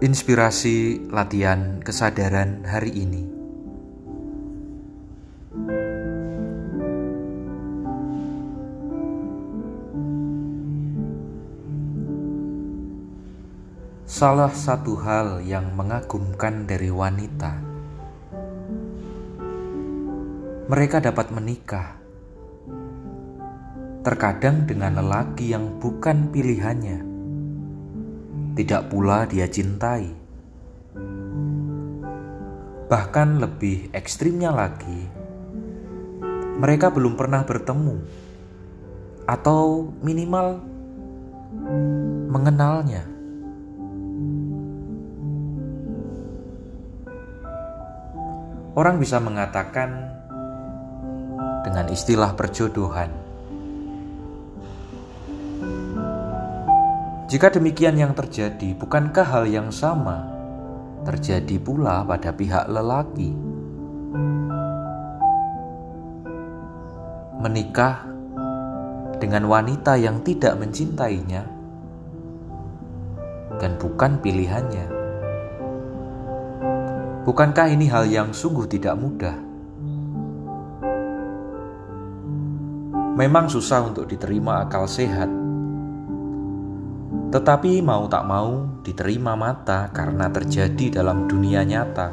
Inspirasi latihan kesadaran hari ini. Salah satu hal yang mengagumkan dari wanita, mereka dapat menikah terkadang dengan lelaki yang bukan pilihannya. Tidak pula dia cintai. Bahkan lebih ekstrimnya lagi, mereka belum pernah bertemu atau minimal mengenalnya. Orang bisa mengatakan dengan istilah perjodohan Jika demikian yang terjadi, bukankah hal yang sama terjadi pula pada pihak lelaki? Menikah dengan wanita yang tidak mencintainya dan bukan pilihannya. Bukankah ini hal yang sungguh tidak mudah? Memang susah untuk diterima akal sehat tetapi mau tak mau diterima mata karena terjadi dalam dunia nyata.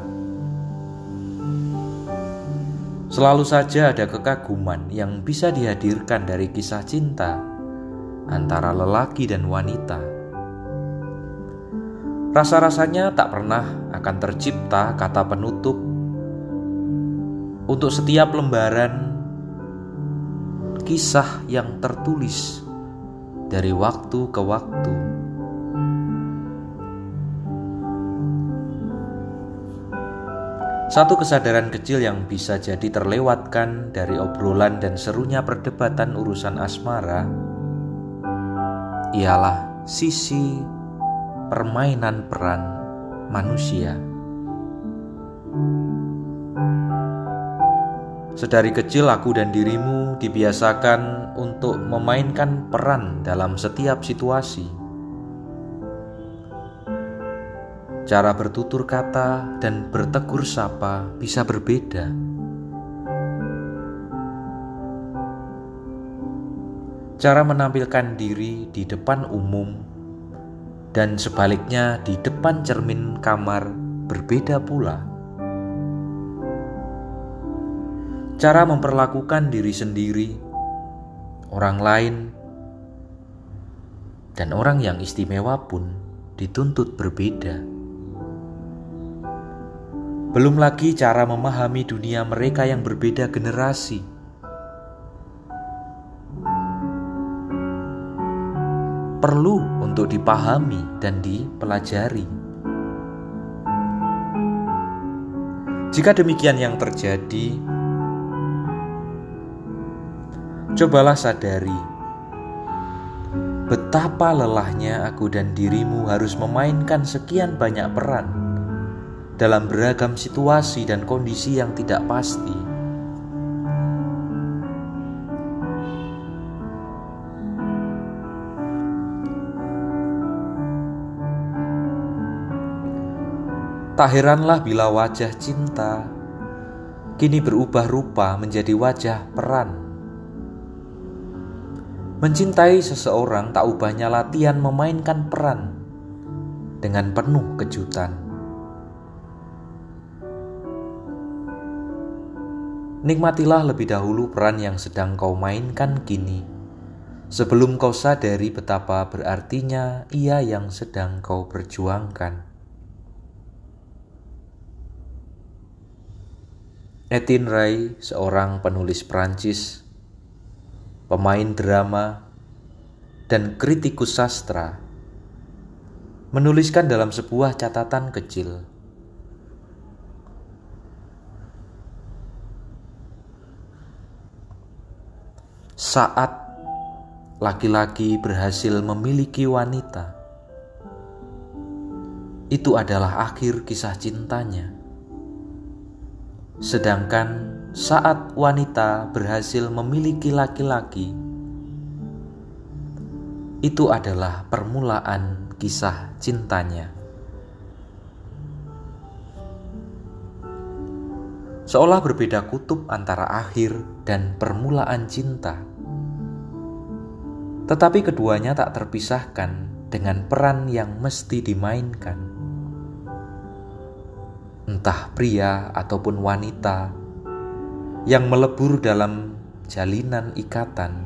Selalu saja ada kekaguman yang bisa dihadirkan dari kisah cinta antara lelaki dan wanita. Rasa-rasanya tak pernah akan tercipta kata penutup untuk setiap lembaran kisah yang tertulis dari waktu ke waktu. Satu kesadaran kecil yang bisa jadi terlewatkan dari obrolan dan serunya perdebatan urusan asmara ialah sisi permainan peran manusia. Sedari kecil aku dan dirimu dibiasakan untuk memainkan peran dalam setiap situasi. Cara bertutur kata dan bertegur sapa bisa berbeda. Cara menampilkan diri di depan umum dan sebaliknya di depan cermin kamar berbeda pula. Cara memperlakukan diri sendiri, orang lain, dan orang yang istimewa pun dituntut berbeda. Belum lagi cara memahami dunia mereka yang berbeda generasi. Perlu untuk dipahami dan dipelajari. Jika demikian yang terjadi, Cobalah sadari betapa lelahnya aku dan dirimu harus memainkan sekian banyak peran dalam beragam situasi dan kondisi yang tidak pasti. Tak heranlah bila wajah cinta kini berubah rupa menjadi wajah peran Mencintai seseorang tak ubahnya latihan memainkan peran dengan penuh kejutan. Nikmatilah lebih dahulu peran yang sedang kau mainkan kini, sebelum kau sadari betapa berartinya ia yang sedang kau perjuangkan. Etienne Ray, seorang penulis Prancis, pemain drama, dan kritikus sastra, menuliskan dalam sebuah catatan kecil. Saat laki-laki berhasil memiliki wanita, itu adalah akhir kisah cintanya. Sedangkan saat wanita berhasil memiliki laki-laki, itu adalah permulaan kisah cintanya. Seolah berbeda kutub antara akhir dan permulaan cinta, tetapi keduanya tak terpisahkan dengan peran yang mesti dimainkan, entah pria ataupun wanita yang melebur dalam jalinan ikatan,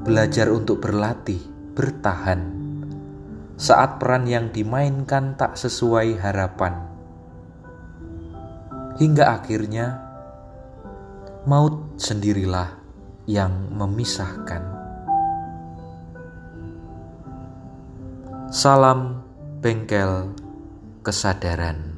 belajar untuk berlatih, bertahan saat peran yang dimainkan tak sesuai harapan, hingga akhirnya maut sendirilah yang memisahkan. Salam bengkel kesadaran.